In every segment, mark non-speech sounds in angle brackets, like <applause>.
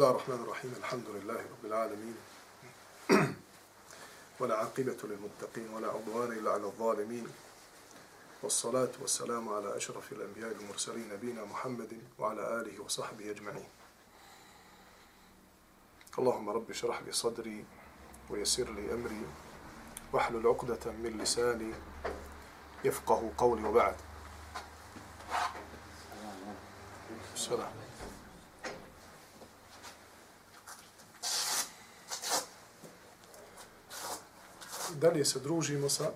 الله الرحمن الرحيم. الحمد لله رب العالمين. <clears throat> ولا عقبة للمتقين ولا عضوان إلا على الظالمين. والصلاة والسلام على أشرف الأنبياء المرسلين نبينا محمد وعلى آله وصحبه أجمعين. اللهم رب اشرح لي صدري ويسر لي أمري واحلل عقدة من لساني يفقه قولي وبعد. السلام dalje se družimo sa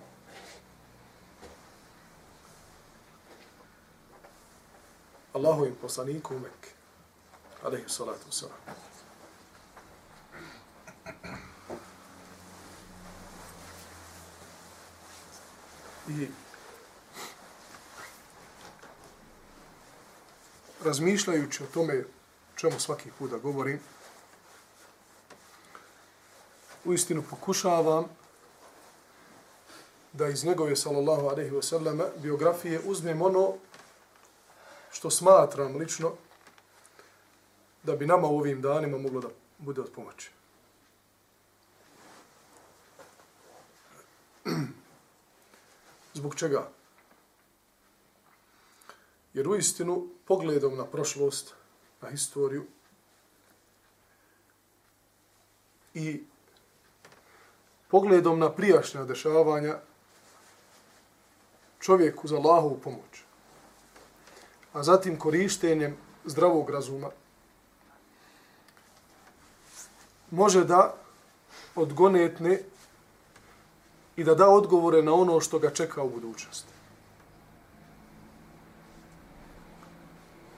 Allahovim poslanikom Mekke. Aleyhi salatu wasalam. I razmišljajući o tome čemu svaki put da govorim, u istinu pokušavam da iz njegove, sallallahu alaihi ve sellem biografije uzmem ono što smatram lično da bi nama u ovim danima moglo da bude od pomoći. <clears throat> Zbog čega? Jer u istinu, pogledom na prošlost, na historiju i pogledom na prijašnja dešavanja, čovjek uz Allahovu pomoć, a zatim korištenjem zdravog razuma, može da odgonetne i da da odgovore na ono što ga čeka u budućnosti.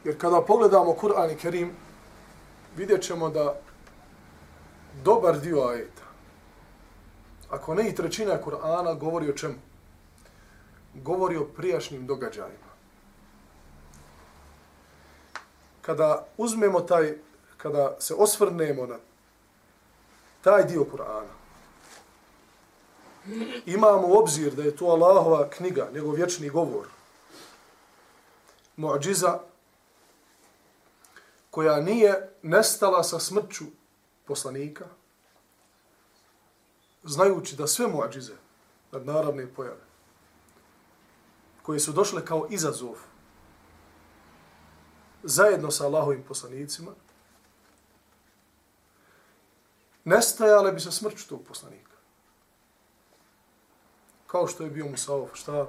Jer kada pogledamo Kur'an i Kerim, vidjet ćemo da dobar dio ajeta, ako ne i trećina Kur'ana, govori o čemu? Govori o prijašnjim događajima. Kada uzmemo taj, kada se osvrnemo na taj dio Kur'ana, imamo obzir da je to Allahova knjiga, njegov vječni govor, muadžiza, koja nije nestala sa smrću poslanika, znajući da sve muadžize, nadnaravne pojave, koje su došle kao izazov zajedno sa Allahovim poslanicima, nestajale bi sa smrću tog poslanika. Kao što je bio Musaov štab,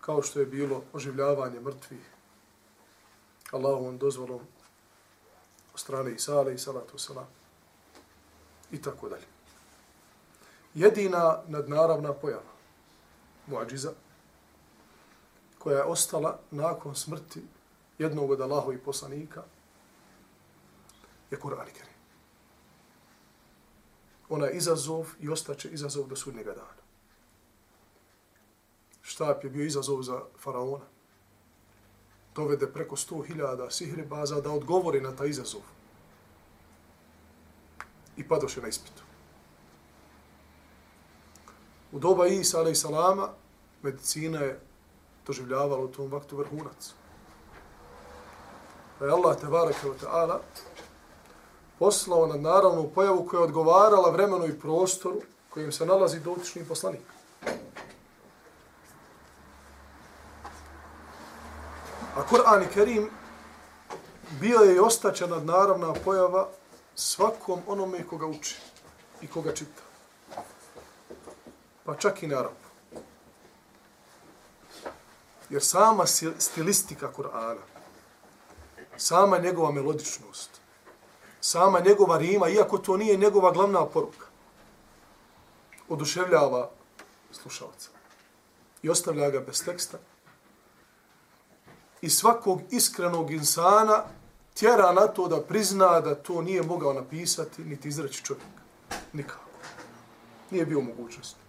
kao što je bilo oživljavanje mrtvih, Allahovom dozvolom od strane Isale i salatu salam i tako dalje. Jedina nadnaravna pojava muadžiza, koja je ostala nakon smrti jednog od Allahovi poslanika, je Kur'an i Kerim. Ona je izazov i ostaće izazov do sudnjega dana. Štap je bio izazov za faraona. Dovede preko sto hiljada sihribaza da odgovori na taj izazov. I padoše na ispitu. U doba Isa, alaih salama, medicina je doživljavala u tom vaktu vrhunac. Pa je Allah, tebareke wa ta'ala, poslao na naravnu pojavu koja je odgovarala vremenu i prostoru kojim se nalazi dotični poslanik. A Kur'an i Kerim bio je i ostaće nadnaravna pojava svakom onome koga uči i koga čita pa čak i na arapu. Jer sama stilistika Kur'ana, sama njegova melodičnost, sama njegova rima, iako to nije njegova glavna poruka, oduševljava slušalca i ostavlja ga bez teksta. I svakog iskrenog insana tjera na to da prizna da to nije mogao napisati niti izreći čovjek. Nikako. Nije bio mogućnost.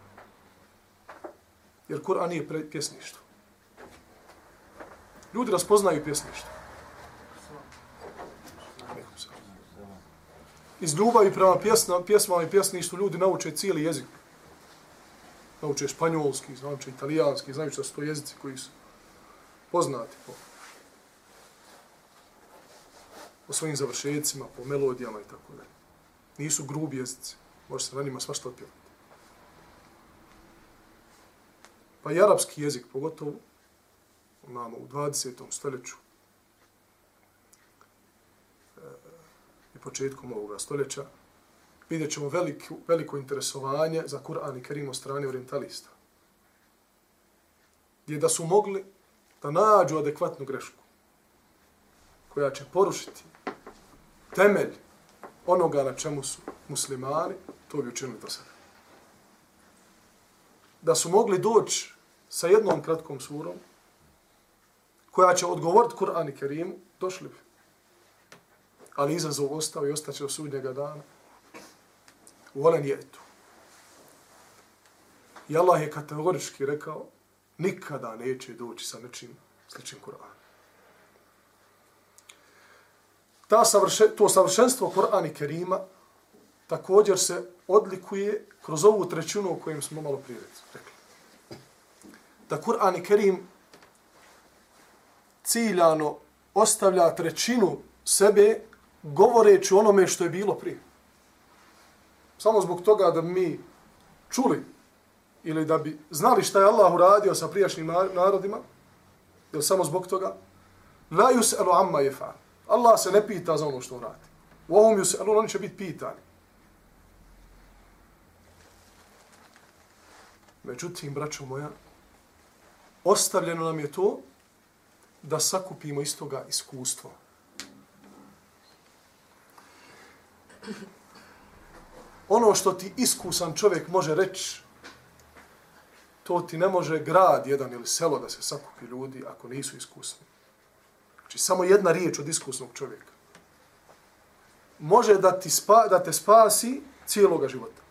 Jer Kur'an nije pjesništvo. Ljudi raspoznaju pjesništvo. Iz ljubavi prema pjesma, pjesmama i pjesništvu ljudi nauče cijeli jezik. Nauče španjolski, nauče italijanski, znaju što su to jezici koji su poznati. Po. po svojim završecima, po melodijama i tako dalje. Nisu grubi jezici. Može se na njima svašta otpjevati. Pa i arapski jezik, pogotovo, imamo u 20. stoljeću e, i početkom ovoga stoljeća, vidjet ćemo veliko, veliko interesovanje za Kur'an i Kerim od strane orientalista. Gdje da su mogli da nađu adekvatnu grešku koja će porušiti temelj onoga na čemu su muslimani, to bi učinili do sada. Da su mogli doći sa jednom kratkom surom, koja će odgovoriti Kur'an i Kerimu, došli bi. Ali izazov ostao i ostaće do sudnjega dana. Volen je tu. I Allah je kategorički rekao, nikada neće doći sa nečim sličim Kur'an. Ta savrše, to savršenstvo Kur'ana i Kerima također se odlikuje kroz ovu trećinu o kojem smo malo prije rekli. Da Kur'an i Kerim ciljano ostavlja trećinu sebe govoreći onome što je bilo prije. Samo zbog toga da mi čuli ili da bi znali šta je Allah uradio sa prijašnjim narodima, ili samo zbog toga, la yus'alu amma yaf'al. Allah se ne pita za ono što radi. U ovom yus'alu oni će biti pitani. Međutim, braćo moja, ostavljeno nam je to da sakupimo iz toga iskustvo. Ono što ti iskusan čovjek može reći, to ti ne može grad jedan ili selo da se sakupi ljudi ako nisu iskusni. Znači, samo jedna riječ od iskusnog čovjeka može da, ti spa, da te spasi cijeloga života.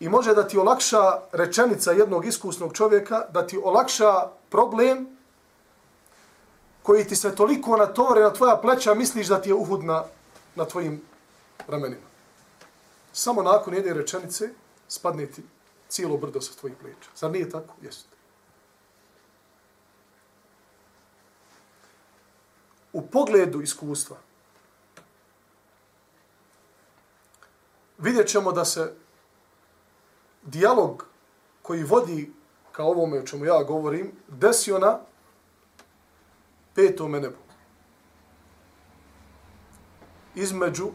I može da ti olakša rečenica jednog iskusnog čovjeka, da ti olakša problem koji ti se toliko natovore na tvoja pleća, misliš da ti je uhud na, na tvojim ramenima. Samo nakon jedne rečenice spadne ti cijelo brdo sa tvojih pleća. Zar nije tako? Jeste. U pogledu iskustva vidjet ćemo da se dijalog koji vodi ka ovome o čemu ja govorim, desio na petome nebu. Između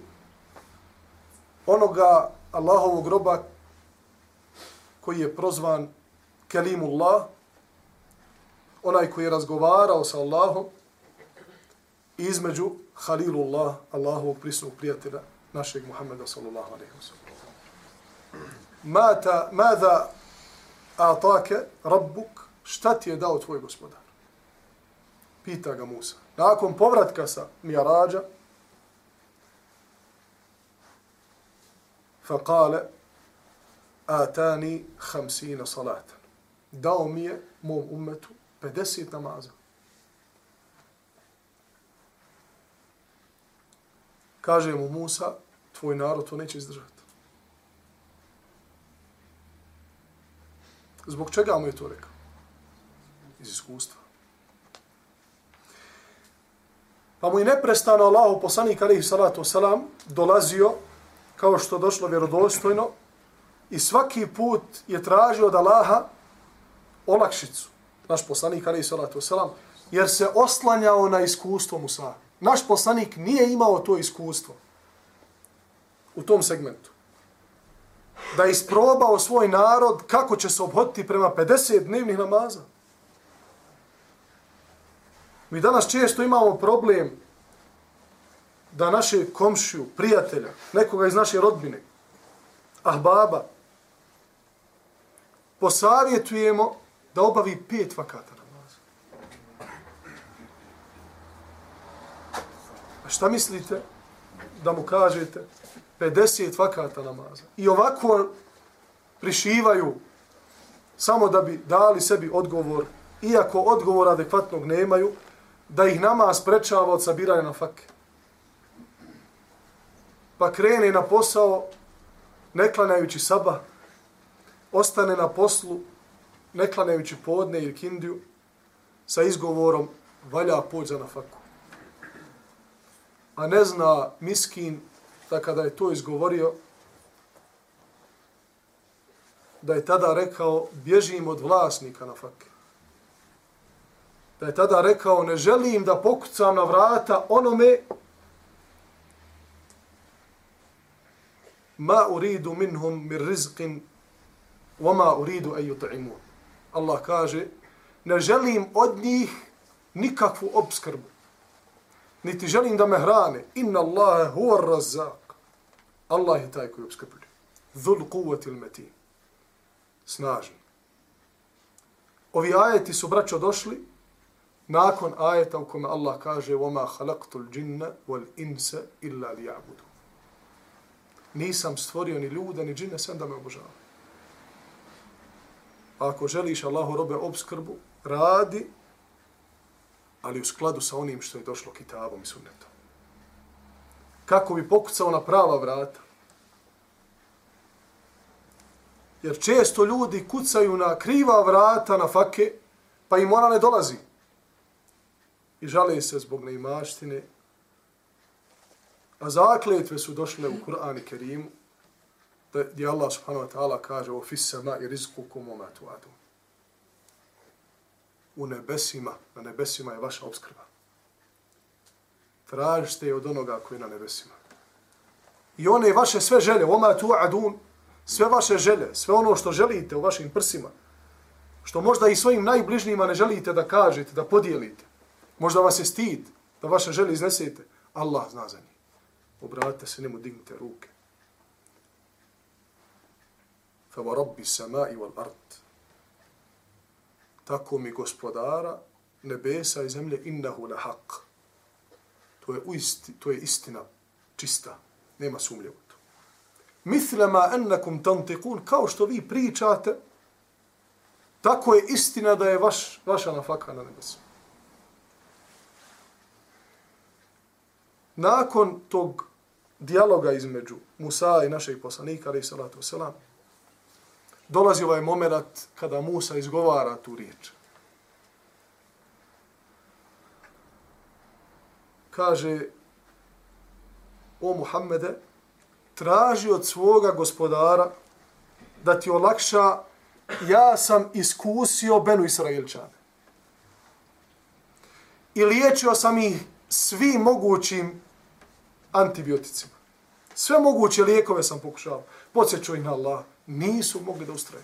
onoga Allahovog groba koji je prozvan Kelimullah, onaj koji je razgovarao sa Allahom, i između Halilullah, Allahovog prisnog prijatelja, našeg Muhammeda sallallahu alaihi wa sallam Mata, mada atake rabbuk, šta ti je dao tvoj gospodar? Pita ga Musa. Nakon povratka sa Mijarađa, فقال آتاني خمسين صلاة dao mi je mom umetu 50 namaza. Kaže mu Musa, tvoj narod to neće izdržati. Zbog čega mu je to rekao? Iz iskustva. Pa mu je neprestano Allahu poslanik alaihi salatu wasalam dolazio kao što došlo vjerodostojno i svaki put je tražio od Allaha olakšicu. Naš poslanik alaihi salatu wasalam jer se oslanjao na iskustvo Musa. Naš poslanik nije imao to iskustvo u tom segmentu da isprobao svoj narod kako će se obhoditi prema 50 dnevnih namaza. Mi danas često imamo problem da naše komšiju, prijatelja, nekoga iz naše rodbine, ahbaba, posavjetujemo da obavi pet vakata namaza. A šta mislite da mu kažete? 50 vakata namaza. I ovako prišivaju samo da bi dali sebi odgovor, iako odgovor adekvatnog nemaju, da ih namaz prečava od sabiranja na fake. Pa krene na posao, ne klanjajući saba, ostane na poslu, ne klanjajući podne ili kindiju, sa izgovorom valja pođa na faku. a ne zna miskin da kada je to izgovorio, da je tada rekao bježim od vlasnika na fakir da je tada rekao ne želim da pokucam na vrata onome ma uridu minhum mir rizqin wa ma uridu an yut'imun. Allah kaže ne želim od njih nikakvu obskrbu niti želim da me hrane. Inna Allahe huwa ar-razzaq. Allah je taj koji obskrbuje dhul quwwati al-matin snažni Ovi ajeti su braćo došli nakon ajeta u kome Allah kaže وَمَا خَلَقْتُ الْجِنَّ وَالْإِنْسَ إِلَّا لِيَعْبُدُ Nisam stvorio ni ljuda, ni džine, sem da me obožava. Ako želiš Allahu robe obskrbu, radi, ali u skladu sa onim što je došlo kitabom i sunnetom. Kako bi pokucao na prava vrata. Jer često ljudi kucaju na kriva vrata na fake, pa im ona ne dolazi i žale se zbog neimaštine. A zakletve su došle u Kur'an i Kerimu, da, gdje Allah subhanahu wa ta'ala kaže o fissama i rizku kumoma adu. U nebesima, na nebesima je vaša obskrba. Tražite je od onoga koji je na nebesima. I one vaše sve želje, oma tu adun, sve vaše želje, sve ono što želite u vašim prsima, što možda i svojim najbližnjima ne želite da kažete, da podijelite, Možda vas je stid da vaše želje iznesete. Allah zna za njih. Obratite se njemu, dignite ruke. Fa wa rabbi samai wal ard. Tako mi gospodara nebesa i zemlje innahu la haqq To je, uisti, to je istina čista. Nema sumlje u to. Mithlama ennakum tantikun, kao što vi pričate, tako je istina da je vaš, vaša nafaka na nebesu. nakon tog dijaloga između Musa i našeg poslanika, ali salatu selam, dolazi ovaj moment kada Musa izgovara tu riječ. Kaže, o Muhammede, traži od svoga gospodara da ti olakša, ja sam iskusio Benu Israilčane. I liječio sam ih svim mogućim antibioticima. Sve moguće lijekove sam pokušao. Podsjeću ih na Allah. Nisu mogli da ustraju.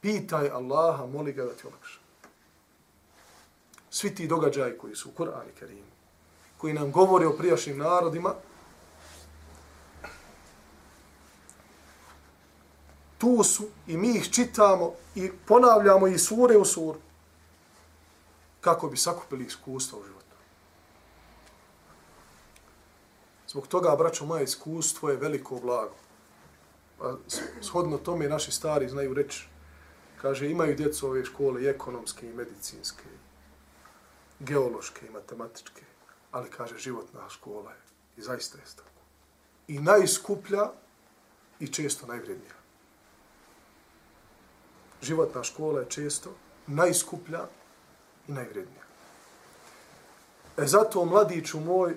Pitaj Allaha, moli ga da ti olakša. Svi ti događaji koji su u Kur'an i Kerimu, koji nam govore o prijašnjim narodima, tu su i mi ih čitamo i ponavljamo i sure u suru kako bi sakupili iskustva u životu. Zbog toga, braćo, moje iskustvo je veliko blago. Pa, shodno tome naši stari znaju reći, kaže, imaju djecu ove škole i ekonomske, i medicinske, geološke, i matematičke, ali, kaže, životna škola je. I zaista je tako. I najskuplja i često najvrednija. Životna škola je često najskuplja i najvrednija. E zato, mladiću moj,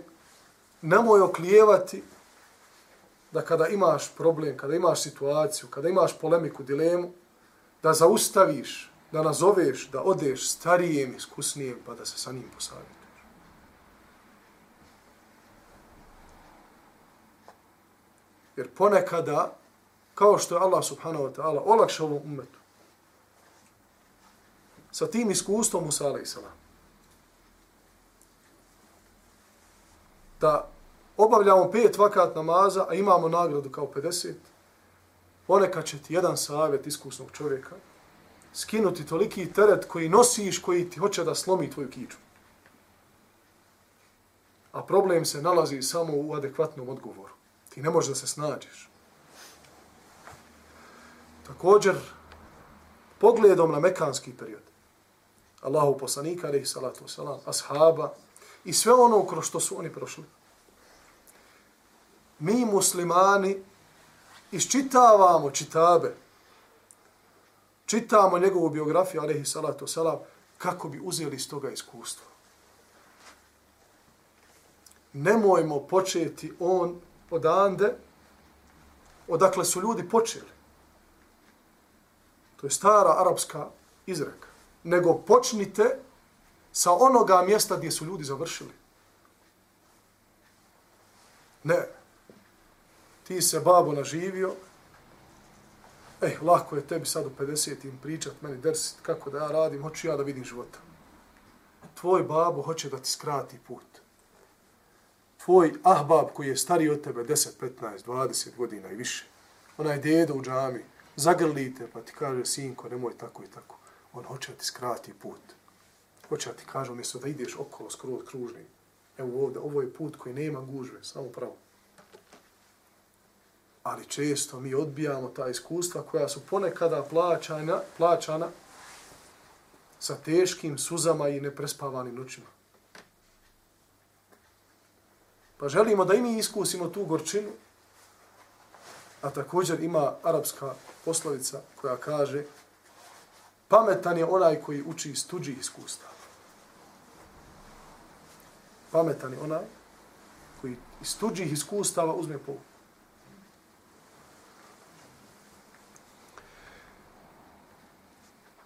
nemoj oklijevati da kada imaš problem, kada imaš situaciju, kada imaš polemiku, dilemu, da zaustaviš, da nazoveš, da odeš starijem, iskusnijem, pa da se sa njim posavjetuješ. Jer ponekada, kao što je Allah subhanahu wa ta'ala olakšao ovom umetu, sa tim iskustvom Musa alaih da obavljamo pet vakat namaza, a imamo nagradu kao 50, ponekad će ti jedan savjet iskusnog čovjeka skinuti toliki teret koji nosiš, koji ti hoće da slomi tvoju kiču. A problem se nalazi samo u adekvatnom odgovoru. Ti ne možeš da se snađeš. Također, pogledom na mekanski period, Allahu poslanika, alaihi salatu wasalam, ashaba, i sve ono kroz što su oni prošli. Mi muslimani iščitavamo čitabe, čitamo njegovu biografiju, alaihi salatu salam, kako bi uzeli iz toga iskustvo. nemojmo početi on odande, odakle su ljudi počeli. To je stara arapska izreka. Nego počnite sa onoga mjesta gdje su ljudi završili. Ne. Ti se babo naživio, eh, lako je tebi sad u 50 im pričat, meni dersit kako da ja radim, hoću ja da vidim života. Tvoj babo hoće da ti skrati put. Tvoj ahbab koji je stariji od tebe 10, 15, 20 godina i više, onaj dedo u džami, zagrlite pa ti kaže, sinko, nemoj tako i tako. On hoće da ti skrati put. Hoće da ti kaže, umjesto da ideš okolo skroz kružni. Evo ovdje, ovo je put koji nema gužve, samo pravo ali često mi odbijamo ta iskustva koja su ponekada plaćana, plaćana sa teškim suzama i neprespavanim noćima. Pa želimo da i mi iskusimo tu gorčinu, a također ima arapska poslovica koja kaže pametan je onaj koji uči iz tuđih iskustva. Pametan je onaj koji iz tuđih iskustava uzme povuku.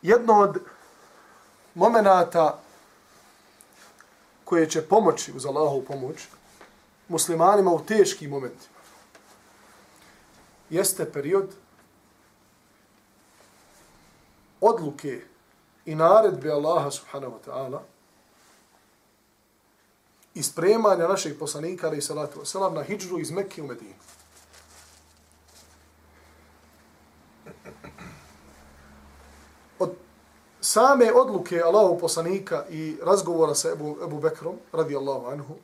Jedno od momenata koje će pomoći uz Allahovu pomoć muslimanima u teškim momentima jeste period odluke i naredbe Allaha subhanahu wa ta'ala i spremanja našeg poslanika ali salatu wasalam na hijđru iz Mekke u Medinu. Same odluke Allahu poslanika i razgovora sa Ebu, Ebu Bekrom, radi Allahu anhu,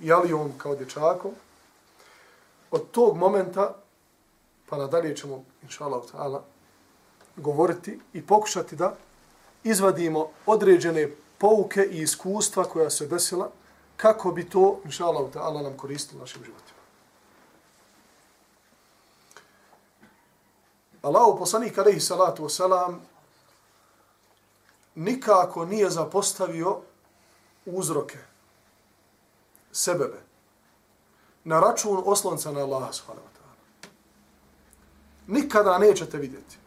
i Alijom kao dječakom, od tog momenta, pa nadalje ćemo, inša Allah, ta'ala, govoriti i pokušati da izvadimo određene pouke i iskustva koja se desila, kako bi to, inša Allah, ta'ala, nam koristilo našim životima. Allahu poslanik, alaihi salatu wasalam, nikako nije zapostavio uzroke, sebebe, na račun oslonca na Allaha subhanahu wa ta'ala. Nikada nećete vidjeti.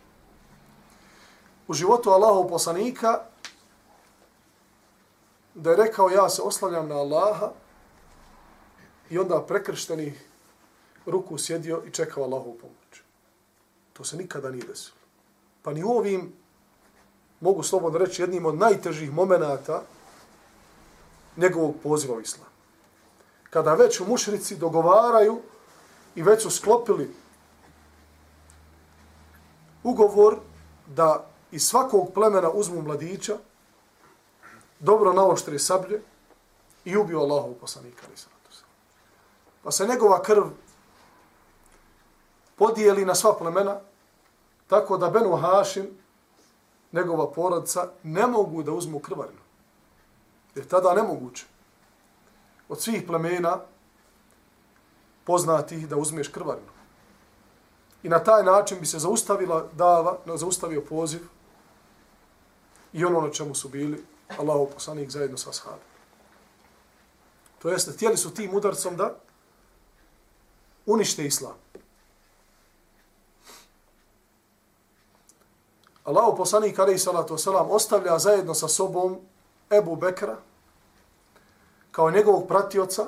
U životu Allahov poslanika da je rekao ja se oslanjam na Allaha i onda prekršteni ruku sjedio i čekao Allahovu pomoć. To se nikada nije desilo. Pa ni u ovim mogu slobodno reći, jednim od najtežih momenata njegovog poziva u islam. Kada već u mušrici dogovaraju i već su sklopili ugovor da iz svakog plemena uzmu mladića, dobro naoštri sablje i ubiju Allahovu poslanika. Pa se njegova krv podijeli na sva plemena, tako da Benu Hašim njegova porodica ne mogu da uzmu krvarinu. Jer tada nemoguće. Od svih plemena poznatih da uzmeš krvarinu. I na taj način bi se zaustavila dava, zaustavio poziv i ono na čemu su bili Allahov poslanik zajedno sa ashabima. To jeste, htjeli su tim udarcom da unište islam. Allahu poslanik alejhi salatu wasalam ostavlja zajedno sa sobom Ebu Bekra kao njegovog pratioca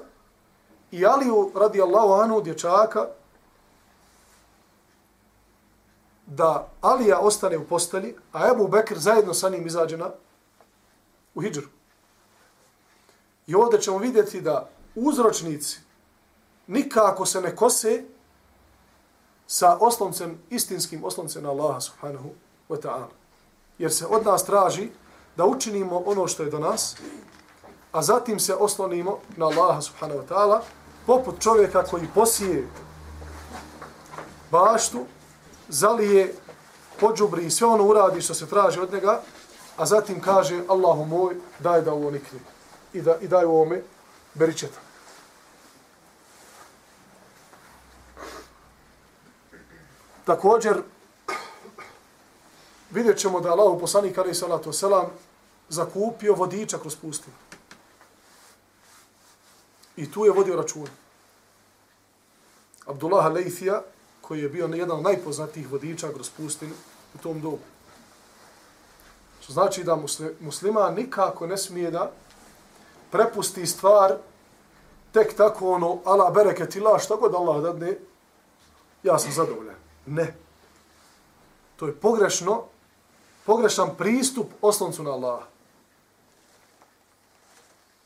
i Aliju radijallahu anhu dječaka da Alija ostane u posteli, a Ebu Bekr zajedno sa njim izađe na u hijđru. I ovdje ćemo vidjeti da uzročnici nikako se ne kose sa osloncem, istinskim osloncem na Allaha subhanahu wa ta'ala. Jer se od nas traži da učinimo ono što je do nas, a zatim se oslonimo na Allaha subhanahu wa ta'ala, poput čovjeka koji posije baštu, zalije, pođubri i sve ono uradi što se traži od njega, a zatim kaže Allahu moj, daj da ovo nikne. I, da, i daj ovome beričeta. Također, vidjet ćemo da Allah poslanik alaih salatu selam zakupio vodiča kroz pustinu. I tu je vodio račun. Abdullah Leithija, koji je bio jedan od najpoznatijih vodiča kroz pustinu u tom dobu. Što znači da muslima nikako ne smije da prepusti stvar tek tako ono, ala bereket ila, šta god Allah dadne, ja sam zadovoljan. Ne. To je pogrešno, pogrešan pristup osloncu na Allaha.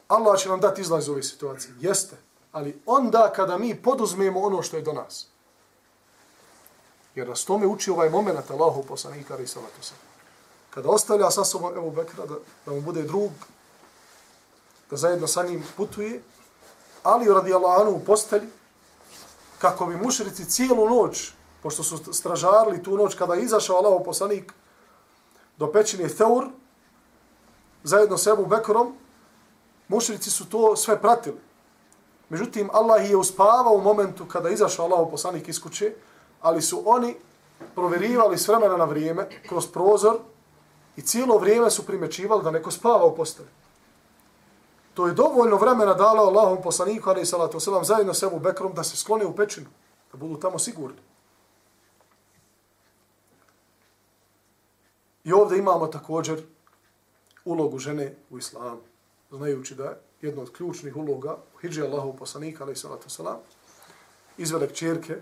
Allah će nam dati izlaz iz ove situacije. Jeste. Ali onda kada mi poduzmemo ono što je do nas. Jer nas tome uči ovaj moment Allahu poslanika i salatu sam. Kada ostavlja sa sobom Ebu Bekra da, da mu bude drug, da zajedno sa njim putuje, ali radi Allahanu u postelji, kako bi mušrici cijelu noć, pošto su stražarili tu noć kada je izašao Allahov poslanik do pećine Theur, zajedno sa Ebu Bekrom, mušrici su to sve pratili. Međutim, Allah je uspavao u momentu kada izašao Allahov poslanik iz kuće, ali su oni proverivali s vremena na vrijeme kroz prozor i cijelo vrijeme su primećivali da neko spava u postavi. To je dovoljno vremena dalo Allahom poslaniku, ali i salatu selam, zajedno s Ebu Bekrom, da se sklone u pećinu, da budu tamo sigurni. I ovdje imamo također ulogu žene u islamu, znajući da je jedna od ključnih uloga u hijđi Allahov poslanika, ali i salatu salam, izvelek kćerke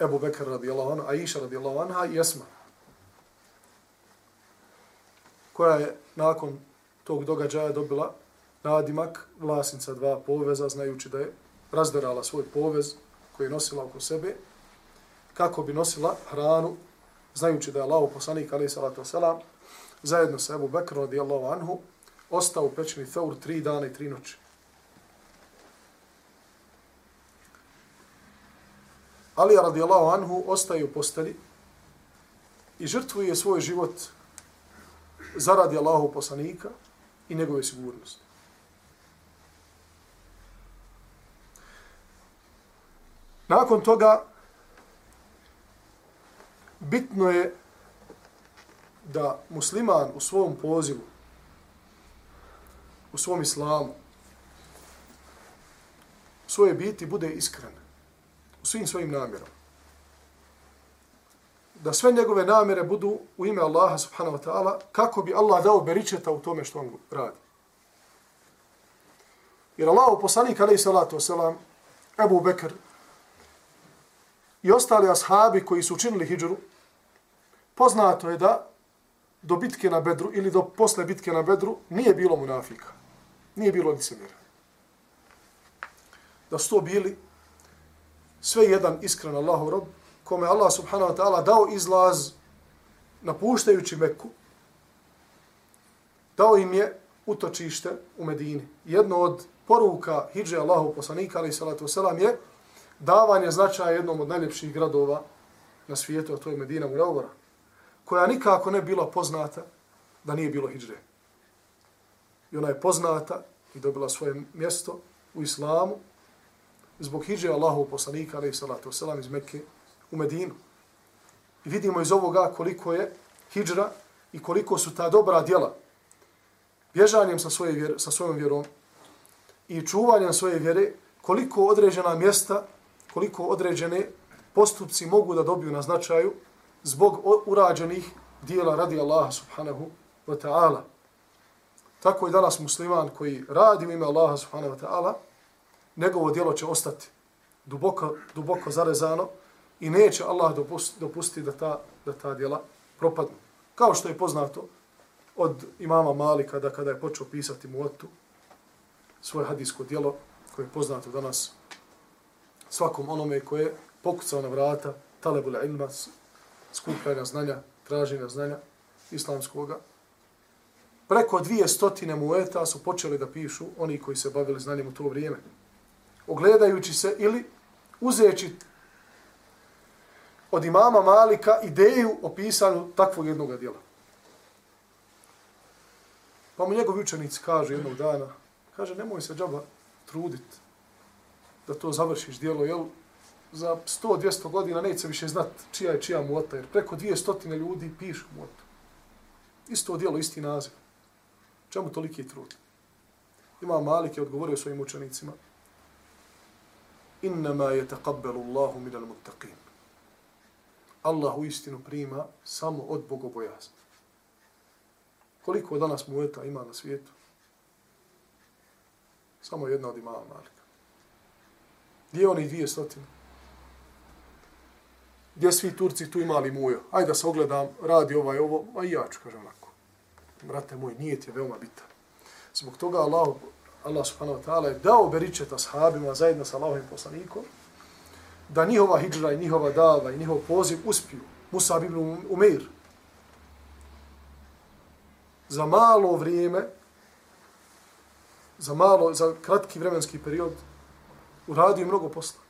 Ebu Bekr radijallahu anha, Aisha radijallahu anha i Esma, koja je nakon tog događaja dobila nadimak vlasnica dva poveza, znajući da je razderala svoj povez koji je nosila oko sebe, kako bi nosila hranu, znajući da je Allah poslanik, ali salatu wasalam, zajedno sa Ebu Bekru radijallahu anhu, ostao u pećini Thor tri dana i tri noći. Ali radijallahu anhu ostaje u posteli i žrtvuje svoj život zaradi Allahu poslanika i njegove sigurnosti. Nakon toga, bitno je da musliman u svom pozivu, u svom islamu, u svoje biti bude iskren u svim svojim namjerom. Da sve njegove namjere budu u ime Allaha subhanahu wa ta'ala kako bi Allah dao beričeta u tome što on radi. Jer Allah u poslanika salatu wasalam, Abu Bekr, i ostali ashabi koji su učinili hijđru, poznato je da do bitke na Bedru ili do posle bitke na Bedru nije bilo munafika. Nije bilo licemira. Da su to bili sve jedan iskren Allahov rob, kome Allah subhanahu wa ta'ala dao izlaz napuštajući Meku, dao im je utočište u Medini. Jedno od poruka Hidže Allahu poslanika, ali salatu wasalam, je davanje značaja jednom od najljepših gradova na svijetu, a to je Medina Muravora, koja nikako ne bila poznata da nije bilo hijđre. I ona je poznata i dobila svoje mjesto u islamu zbog hijđe Allahov poslanika, alaih salatu wasalam, iz Mekke u Medinu. I vidimo iz ovoga koliko je hijđra i koliko su ta dobra djela bježanjem sa, svoje vjer, sa svojom vjerom i čuvanjem svoje vjere, koliko određena mjesta koliko određene postupci mogu da dobiju na značaju zbog urađenih dijela radi Allaha subhanahu wa ta'ala. Tako i danas musliman koji radi u ime Allaha subhanahu wa ta'ala, njegovo dijelo će ostati duboko, duboko zarezano i neće Allah dopustiti dopusti da ta, da ta dijela propadnu. Kao što je poznato od imama Malika da kada je počeo pisati muotu svoje hadijsko dijelo koje je poznato danas svakom onome koje je pokucao na vrata talebul ilma, skupljanja znanja, traženja znanja islamskoga. Preko dvije stotine mueta su počeli da pišu oni koji se bavili znanjem u to vrijeme. Ogledajući se ili uzeći od imama Malika ideju o pisanju takvog jednog djela. Pa mu njegovi učenici kaže jednog dana, kaže, nemoj se džaba trudit da to završiš djelo, jel, za 100-200 godina neće više znat čija je čija muota, jer preko 200 ljudi pišu muotu. Isto dijelo, isti naziv. Čemu toliki trud? Ima Malik je odgovorio svojim učenicima, innama je taqabbalu Allahu minal muttaqin. Allah u istinu prima samo od bogobojazna. Koliko danas mueta ima na svijetu? Samo jedna od imama Malika. Gdje oni dvije stotine? Gdje svi Turci tu imali mujo? Ajde da se ogledam, radi ovaj ovo, a i ja ću, kažem onako. Brate moj, nije ti je veoma bitan. Zbog toga Allah, Allah subhanahu wa ta'ala je dao beričet ashabima zajedno sa Allahovim poslanikom, da njihova hijra i njihova dava i njihov poziv uspiju. Musa ibn um-, Umeir. Za malo vrijeme, za malo, za kratki vremenski period, uradio mnogo posla.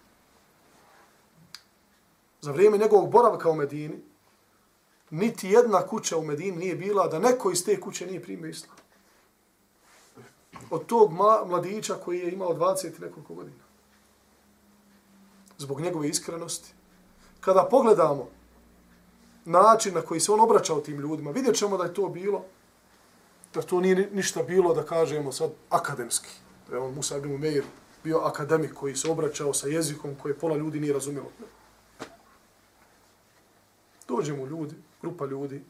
Za vrijeme njegovog boravka u Medini, niti jedna kuća u Medini nije bila da neko iz te kuće nije primio islam. Od tog mladića koji je imao 20 i nekoliko godina. Zbog njegove iskrenosti. Kada pogledamo način na koji se on obraćao tim ljudima, vidjet ćemo da je to bilo, da to nije ništa bilo, da kažemo sad, akademski. Da je on Musa ibn Umeir bio akademik koji se obraćao sa jezikom koje pola ljudi nije razumjelo. Dođemo ljudi, grupa ljudi,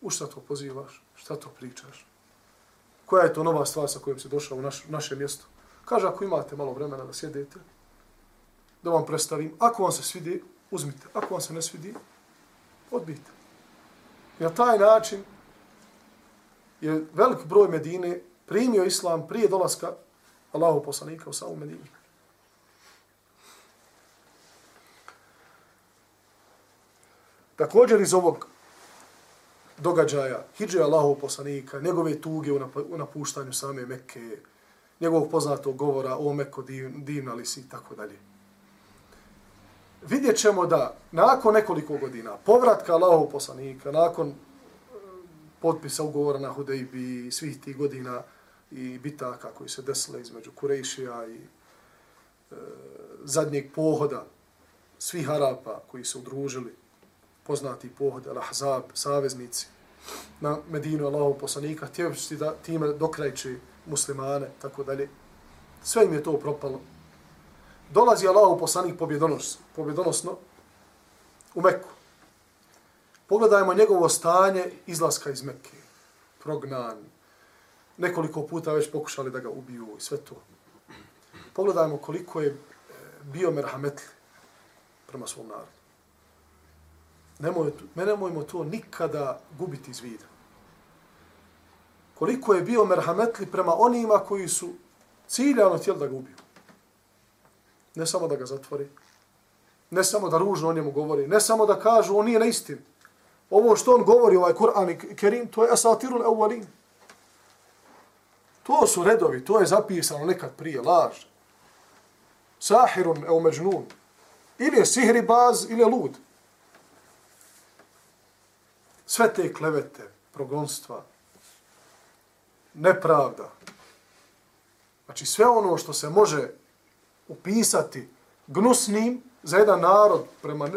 u šta to pozivaš, šta to pričaš, koja je to nova stvar sa kojom se došao u naš, naše mjesto. Kaže, ako imate malo vremena da sjedete, da vam predstavim, ako vam se svidi, uzmite, ako vam se ne svidi, odbijte. I na taj način je velik broj Medine primio islam prije dolaska Allahu poslanika u samu Medinu. Također iz ovog događaja, hiđe Allahov poslanika, njegove tuge u napuštanju same Mekke, njegovog poznatog govora o Mekko divna li si i tako dalje. Vidjet ćemo da nakon nekoliko godina povratka Allahov poslanika, nakon e, potpisa ugovora na Hudejbi svih tih godina i bitaka koji se desile između Kurejšija i e, zadnjeg pohoda svih Arapa koji se udružili poznati pohod Al-Ahzab, saveznici na Medinu Allahov poslanika, htjevši da time dokrajči muslimane, tako dalje. Sve im je to propalo. Dolazi Allahov poslanik pobjedonos, pobjedonosno u Meku. Pogledajmo njegovo stanje izlaska iz Mekke. Prognan. Nekoliko puta već pokušali da ga ubiju i sve to. Pogledajmo koliko je eh, bio merhametli prema svom narodu nemoj, nemojmo to nikada gubiti iz vida. Koliko je bio merhametli prema onima koji su ciljano htjeli da ga ubiju. Ne samo da ga zatvori, ne samo da ružno o njemu govori, ne samo da kažu on nije na istinu. Ovo što on govori, ovaj Kur'an i Kerim, to je asatirul evvalin. To su redovi, to je zapisano nekad prije, laž. Sahirun ev međnun. Ili je sihri baz, ili je lud sve te klevete, progonstva, nepravda, znači sve ono što se može upisati gnusnim za jedan narod prema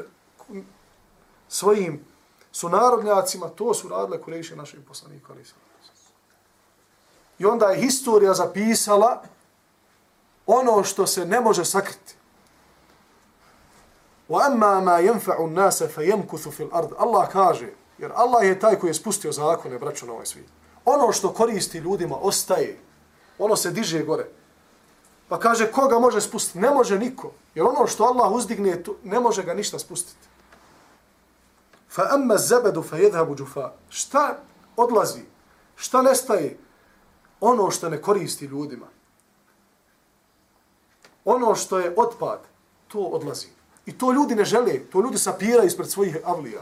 svojim sunarodnjacima, to su radile kurejše našim poslanikom. I onda je historija zapisala ono što se ne može sakriti. وَأَمَّا مَا يَنْفَعُ النَّاسَ فَيَمْكُثُ فِي الْأَرْضِ Allah kaže, Jer Allah je taj koji je spustio zakone, braćo, na ovaj svijet. Ono što koristi ljudima ostaje. Ono se diže gore. Pa kaže, koga može spustiti? Ne može niko. Jer ono što Allah uzdigne, ne može ga ništa spustiti. Fa amma zabedu fa jedhabu džufa. Šta odlazi? Šta nestaje? Ono što ne koristi ljudima. Ono što je otpad, to odlazi. I to ljudi ne žele. To ljudi sapira ispred svojih avlija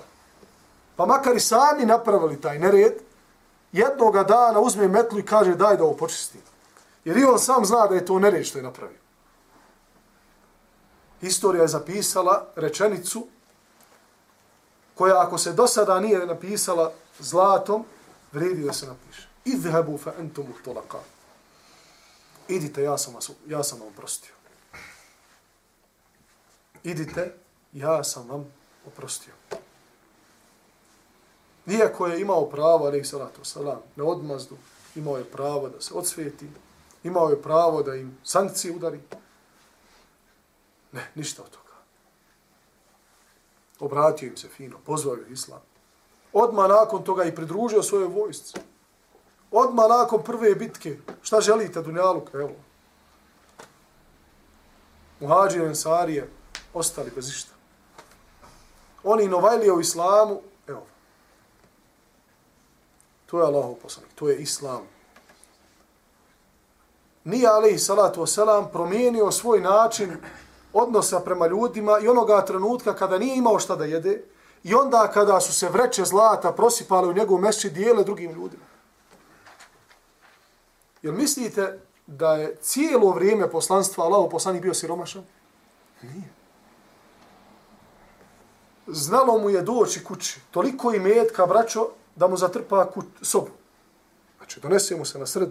pa makar i sami napravili taj nered, jednoga dana uzme metlu i kaže daj da ovo počisti. Jer i on sam zna da je to nered što je napravio. Historija je zapisala rečenicu koja ako se do sada nije napisala zlatom, vredi da se napiše. Idhebu fa entum utolaka. Idite, ja sam, vas, ja sam vam oprostio. Idite, ja sam vam oprostio. Iako je imao pravo, ali salatu salam, na odmazdu, imao je pravo da se odsveti, Imao je pravo da im sankcije udari. Ne, ništa od toga. Obratio im se fino, pozvao je islam. Odmah nakon toga i pridružio svoje vojsce. Odmah nakon prve bitke, šta želite, Dunjaluk, evo. Muhađir Ensarije ostali bez išta. Oni novajlije u islamu. To je Allahov poslanik, to je islam. Nije alaihi salatu wasalam promijenio svoj način odnosa prema ljudima i onoga trenutka kada nije imao šta da jede i onda kada su se vreće zlata prosipale u njegovu mešći dijele drugim ljudima. Jel mislite da je cijelo vrijeme poslanstva Allahov poslanik bio siromašan? Nije. Znalo mu je doći kući, toliko i metka, braćo, da mu zatrpa kut, sobu. Znači, donese mu se na sred,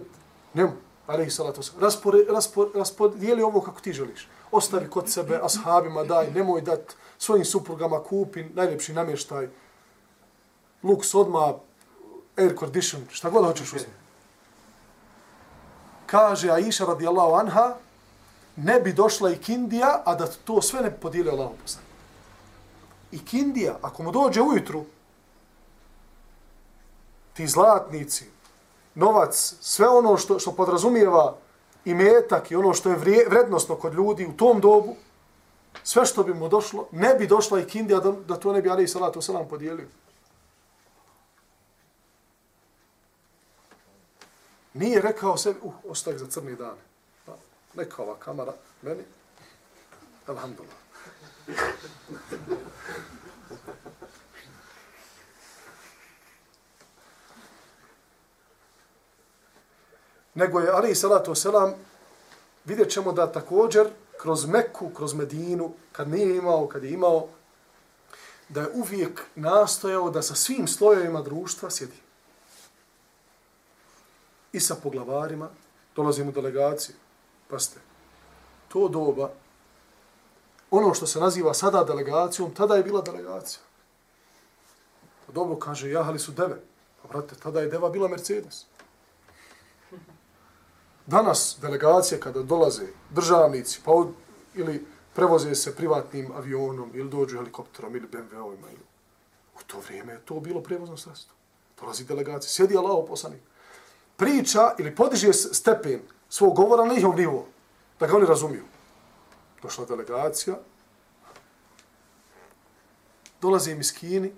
njemu, ali i salatu raspore, raspore, raspodijeli ovo kako ti želiš. Ostavi kod sebe, ashabima daj, nemoj dat svojim suprugama kupi najljepši namještaj, luks odma, air condition, šta god hoćeš uzeti. Kaže Aisha radijallahu anha, ne bi došla i Kindija, a da to sve ne podijeli Allah poslani. I Kindija, ako mu dođe ujutru, ti zlatnici, novac, sve ono što, što podrazumijeva i metak i ono što je vrije, vrednostno kod ljudi u tom dobu, sve što bi mu došlo, ne bi došla i Kindija da, da to ne bi Ali Salatu Salam podijelio. Nije rekao sebi, uh, ostaje za crni dan. Pa, neka ova kamera, meni, alhamdulillah. Nego je Ali salatu selam vidjet ćemo da također kroz Meku, kroz Medinu, kad nije imao, kad je imao, da je uvijek nastojao da sa svim slojevima društva sjedi. I sa poglavarima, dolazimo u delegaciju, paste, to doba, ono što se naziva sada delegacijom, tada je bila delegacija. Pa dobro kaže, jahali su deve. Pa brate, tada je deva bila Mercedes. Danas delegacije kada dolaze državnici, pa od, ili prevoze se privatnim avionom, ili dođu helikopterom, ili BMW-ovima, ili... u to vrijeme je to bilo prevozno sredstvo. Dolazi delegacija, sjedi Allah poslanik. Priča ili podiže stepen svog govora na njihov nivo, da ga oni razumiju. Došla delegacija, dolaze im iz Kini,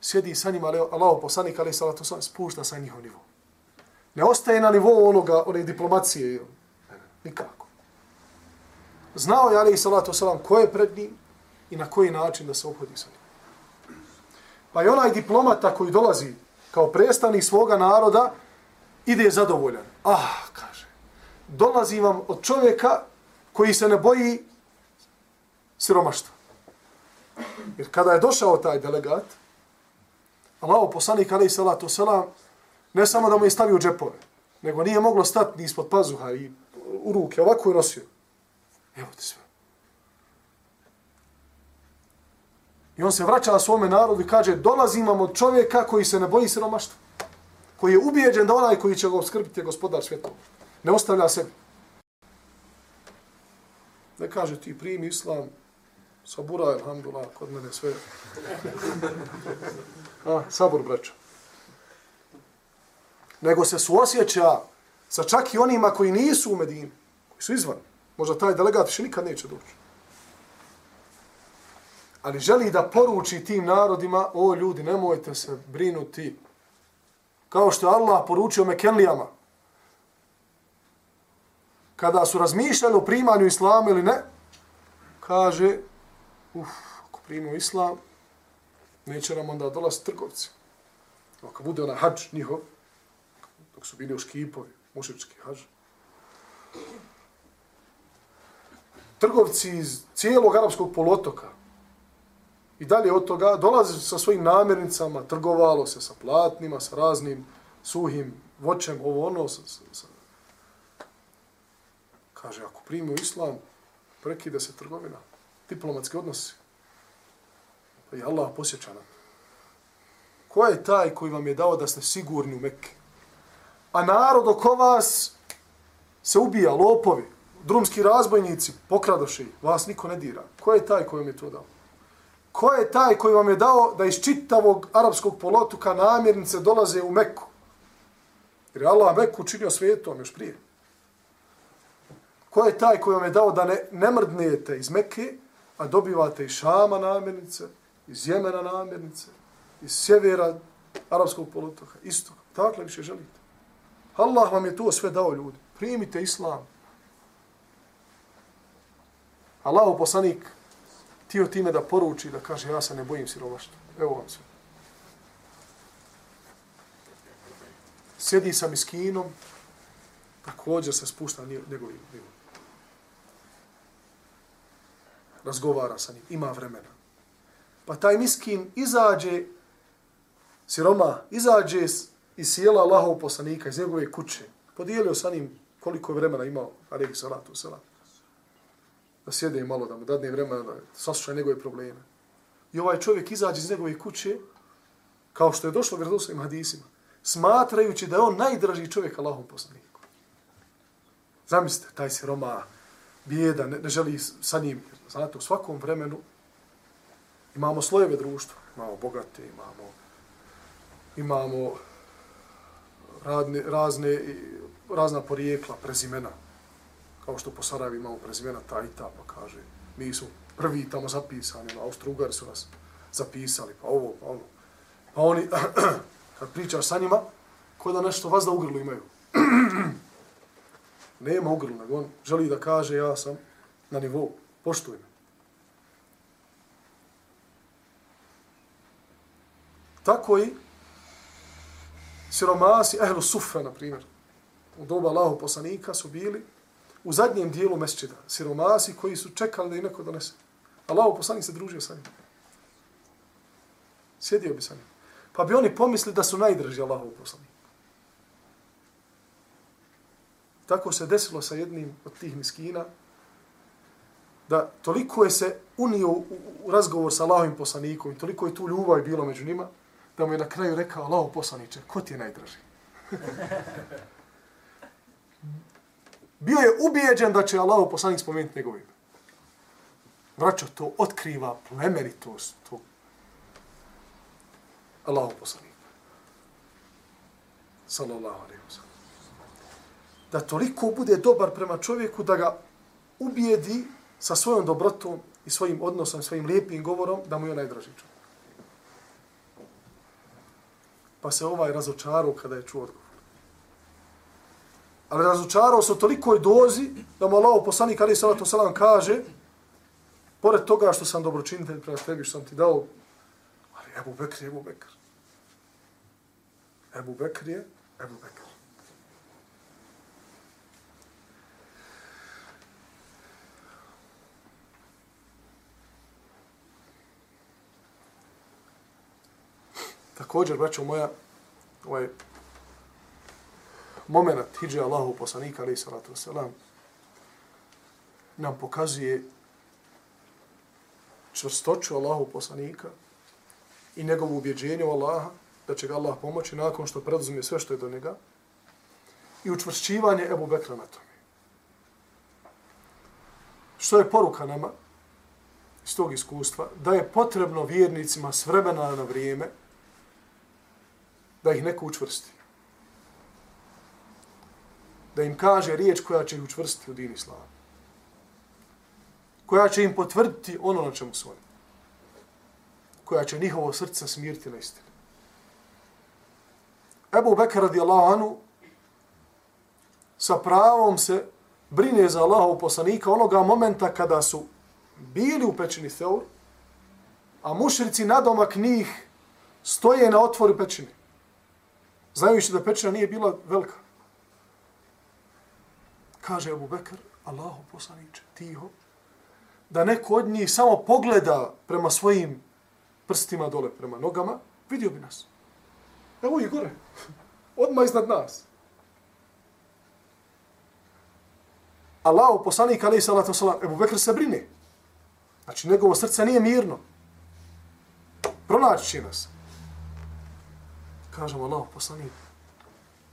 sjedi sa njima, Allah poslanik, ali salatu spušta sa njihov nivo. Ne ostaje na nivou onoga, one diplomacije. Nikako. Znao je Ali Salatu Salam ko je pred njim i na koji način da se obhodi sa njim. Pa i onaj diplomata koji dolazi kao predstavnik svoga naroda ide zadovoljan. Ah, kaže, dolazi vam od čovjeka koji se ne boji siromaštva. Jer kada je došao taj delegat, Allah poslanik Ali Salatu Salam Ne samo da mu je stavio u džepove, nego nije moglo stati ni ispod pazuha i u ruke, ovako je nosio. Evo ti sve. I on se vraća na svome narodu i kaže, dolazim vam od čovjeka koji se ne boji siromaštva. Koji je ubijeđen da onaj koji će ga skrbiti je gospodar svjetova. Ne ostavlja sebi. Ne kaže ti primi islam, sabura, alhamdulillah, kod mene sve. <laughs> A, sabur, braćo nego se suosjeća sa čak i onima koji nisu u Medini, koji su izvan. Možda taj delegat više nikad neće doći. Ali želi da poruči tim narodima, o ljudi, nemojte se brinuti. Kao što je Allah poručio Mekenlijama. Kada su razmišljali o primanju islama ili ne, kaže, uf, ako primimo islam, neće nam onda dolaziti trgovci. Ako bude onaj hađ njihov, dok su bili u škipovi, mušički hađ. Trgovci iz cijelog arapskog polotoka i dalje od toga dolaze sa svojim namirnicama, trgovalo se sa platnima, sa raznim suhim voćem, ovo ono. Sa, sa, sa. Kaže, ako primio islam, prekide se trgovina, diplomatski odnosi. Pa je Allah posjećana. Ko je taj koji vam je dao da ste sigurni u Mekke? A narod oko vas se ubija, lopovi, drumski razbojnici, pokradoši, vas niko ne dira. Ko je taj koji vam je to dao? Ko je taj koji vam je dao da iz čitavog arapskog polotuka namjernice dolaze u Meku? Jer je Allah Meku učinio svijetom još prije. Ko je taj koji vam je dao da ne, ne mrdnete iz Mekke, a dobivate iz Šama namjernice, iz Jemena namjernice, iz sjevera arapskog polotoka, isto. Dakle, više želite. Allah vam je to sve dao ljudi. Primite islam. Allahu poslanik tio time da poruči, da kaže, ja se ne bojim siromaštva. Evo vam sve. Sjedi sa miskinom, također se spušta njegovim nivom. Razgovara sa njim, ima vremena. Pa taj miskin izađe, siroma, izađe iz sjela Allahov poslanika, iz njegove kuće, podijelio sa njim koliko vremena imao, alaihi salatu salam da sjede malo, da mu dadne vremena, da sasluša njegove probleme. I ovaj čovjek izađe iz njegove kuće, kao što je došlo u vjerodostojnim hadisima, smatrajući da je on najdraži čovjek Allahov poslaniku. Zamislite, taj se Roma bijeda, ne, ne želi sa njim. Znate, u svakom vremenu imamo slojeve društva. Imamo bogate, imamo, imamo radne, razne, razna porijekla, prezimena kao što po Sarajevi imamo prezimena ta i ta, pa kaže, mi su prvi tamo zapisani, a Austro-Ugari su nas zapisali, pa ovo, pa ono. Pa oni, <clears throat> kad pričaš sa njima, ko da nešto vas da grlu imaju. <clears throat> Nema ugrlu, nego on želi da kaže, ja sam na nivou, poštuj me. Tako i siromasi, ehlu sufe, na primjer, u doba Allahu poslanika su bili u zadnjem dijelu mesčida, siromasi koji su čekali da im neko donese. Allah poslanik se družio sa njim. Sjedio bi sa njim. Pa bi oni pomislili da su najdrži Allahov poslanik. Tako se desilo sa jednim od tih miskina, da toliko je se unio u, u razgovor sa Allahovim poslanikom i toliko je tu ljubav bilo među njima, da mu je na kraju rekao, Allahov poslaniče, ko ti je najdraži? <laughs> bio je ubijeđen da će Allah poslanik spomenuti njegov ime. Vraćo, to otkriva plemenitost to Allah poslanik. Sallallahu alaihi wa sallam. Da toliko bude dobar prema čovjeku da ga ubijedi sa svojom dobrotom i svojim odnosom, svojim lijepim govorom, da mu je najdraži čovjek. Pa se ovaj razočarao kada je čuo odgovor. Ali razočarao se u tolikoj dozi da mu Allah poslanik Ali Salatu Salam kaže pored toga što sam dobročinitelj prema tebi što sam ti dao ali Ebu Bekr je Ebu Bekr. Ebu Bekr je Ebu Bekr. Također, braćo moja, ovaj moment hijđe Allahu poslanika, ali salatu wasalam, nam pokazuje čvrstoću Allahu poslanika i njegovu ubjeđenju Allaha da će ga Allah pomoći nakon što preduzme sve što je do njega i učvršćivanje Ebu Bekra na tome. Što je poruka nama iz tog iskustva? Da je potrebno vjernicima s vremena na vrijeme da ih neko učvrsti da im kaže riječ koja će ih učvrstiti u dini islama. Koja će im potvrditi ono na čemu su oni. Koja će njihovo srce smiriti na istinu. Ebu Bekar radijallahu anu sa pravom se brine za Allahov poslanika onoga momenta kada su bili u pećini Theur, a mušrici nadomak njih stoje na otvoru pećine. Znajući da pećina nije bila velika kaže Abu Bekr, Allahu poslaniče, tiho, da neko od njih samo pogleda prema svojim prstima dole, prema nogama, vidio bi nas. Evo i gore, <laughs> odmah iznad nas. Allahu poslanik, ali i salatu salam, Ebu Bekr se brine. Znači, njegovo srce nije mirno. Pronaći će nas. Kažemo, Allah poslanik,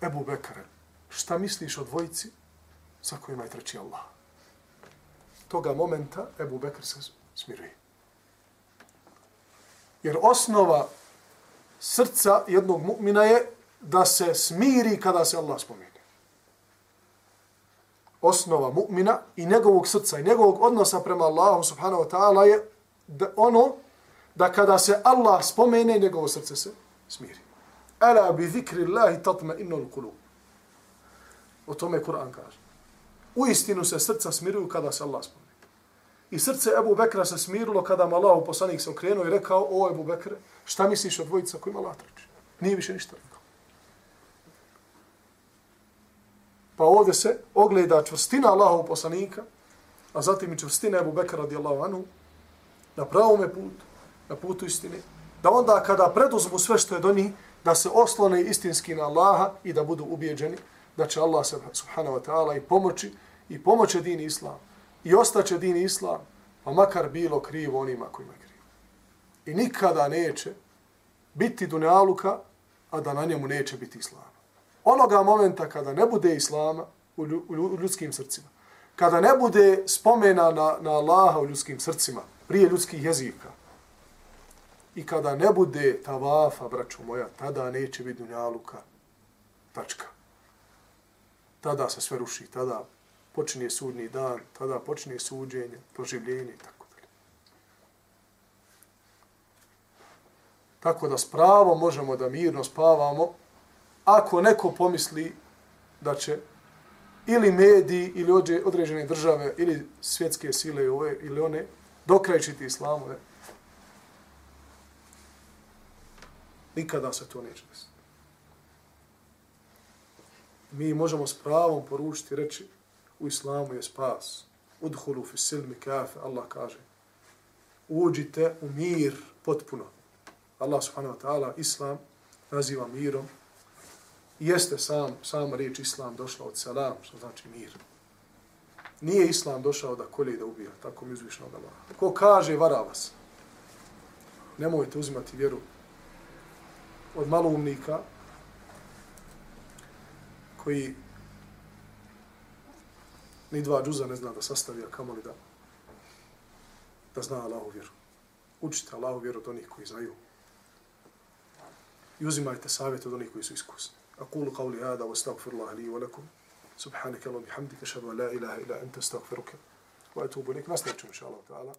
Ebu Bekare, šta misliš o dvojici sa kojima je treći Allah. Toga momenta Ebu Bekr se smiruje. Jer osnova srca jednog mu'mina je da se smiri kada se Allah spomine. Osnova mu'mina i njegovog srca i njegovog odnosa prema Allahu subhanahu wa ta'ala je da ono da kada se Allah spomene, njegovo srce se smiri. Ala bi zikri Allahi tatma innul kulub. O tome Kur'an kaže. U istinu se srca smiruju kada se Allah spomene. I srce Ebu Bekra se smirilo kada mu Allah poslanik se okrenuo i rekao, o Ebu Bekre, šta misliš o dvojica kojima Allah trči? Nije više ništa rekao. Pa ovdje se ogleda čvrstina Allahov poslanika, a zatim i čvrstina Ebu Bekra radijallahu anhu, na pravome putu, na putu istine, da onda kada preduzmu sve što je do njih, da se oslone istinski na Allaha i da budu ubijeđeni da će Allah subhanahu wa ta'ala i pomoći i pomoći din islam i ostaće din islam, pa makar bilo krivo onima kojima je krivo. I nikada neće biti dunjaluka, a da na njemu neće biti Islama. Onoga momenta kada ne bude islama u ljudskim srcima, kada ne bude spomena na, na Allaha u ljudskim srcima, prije ljudskih jezika, i kada ne bude tavafa, braćo moja, tada neće biti dunjaluka, tačka. Tada se sve ruši, tada počinje sudni dan, tada počinje suđenje, proživljenje i tako dalje. Tako da s pravom možemo da mirno spavamo, ako neko pomisli da će ili mediji ili određene države ili svjetske sile ove ili one dokrajčiti islamu, ne? Nikada se to neće desiti. Mi možemo s pravom poručiti reći u islamu je spas. Udhulu fi silmi kafe, Allah kaže. Uđite u mir potpuno. Allah subhanahu wa ta'ala islam naziva mirom. Jeste sam, sama riječ islam došla od salam, što znači mir. Nije islam došao da kolje i da ubija, tako mi uzvišno da Allah. Ko kaže, vara vas. Nemojte uzimati vjeru od malumnika koji ni dva džuza ne zna da sastavi, a kamoli da, da zna Allahu vjeru. Učite Allahu vjeru od onih koji znaju. I uzimajte savjet od onih koji su iskusni. أقول قولي هذا واستغفر الله لي ولكم سبحانك اللهم وبحمدك أشهد أن لا إله إلا أنت استغفرك وأتوب إليك نستغفر إن شاء الله تعالى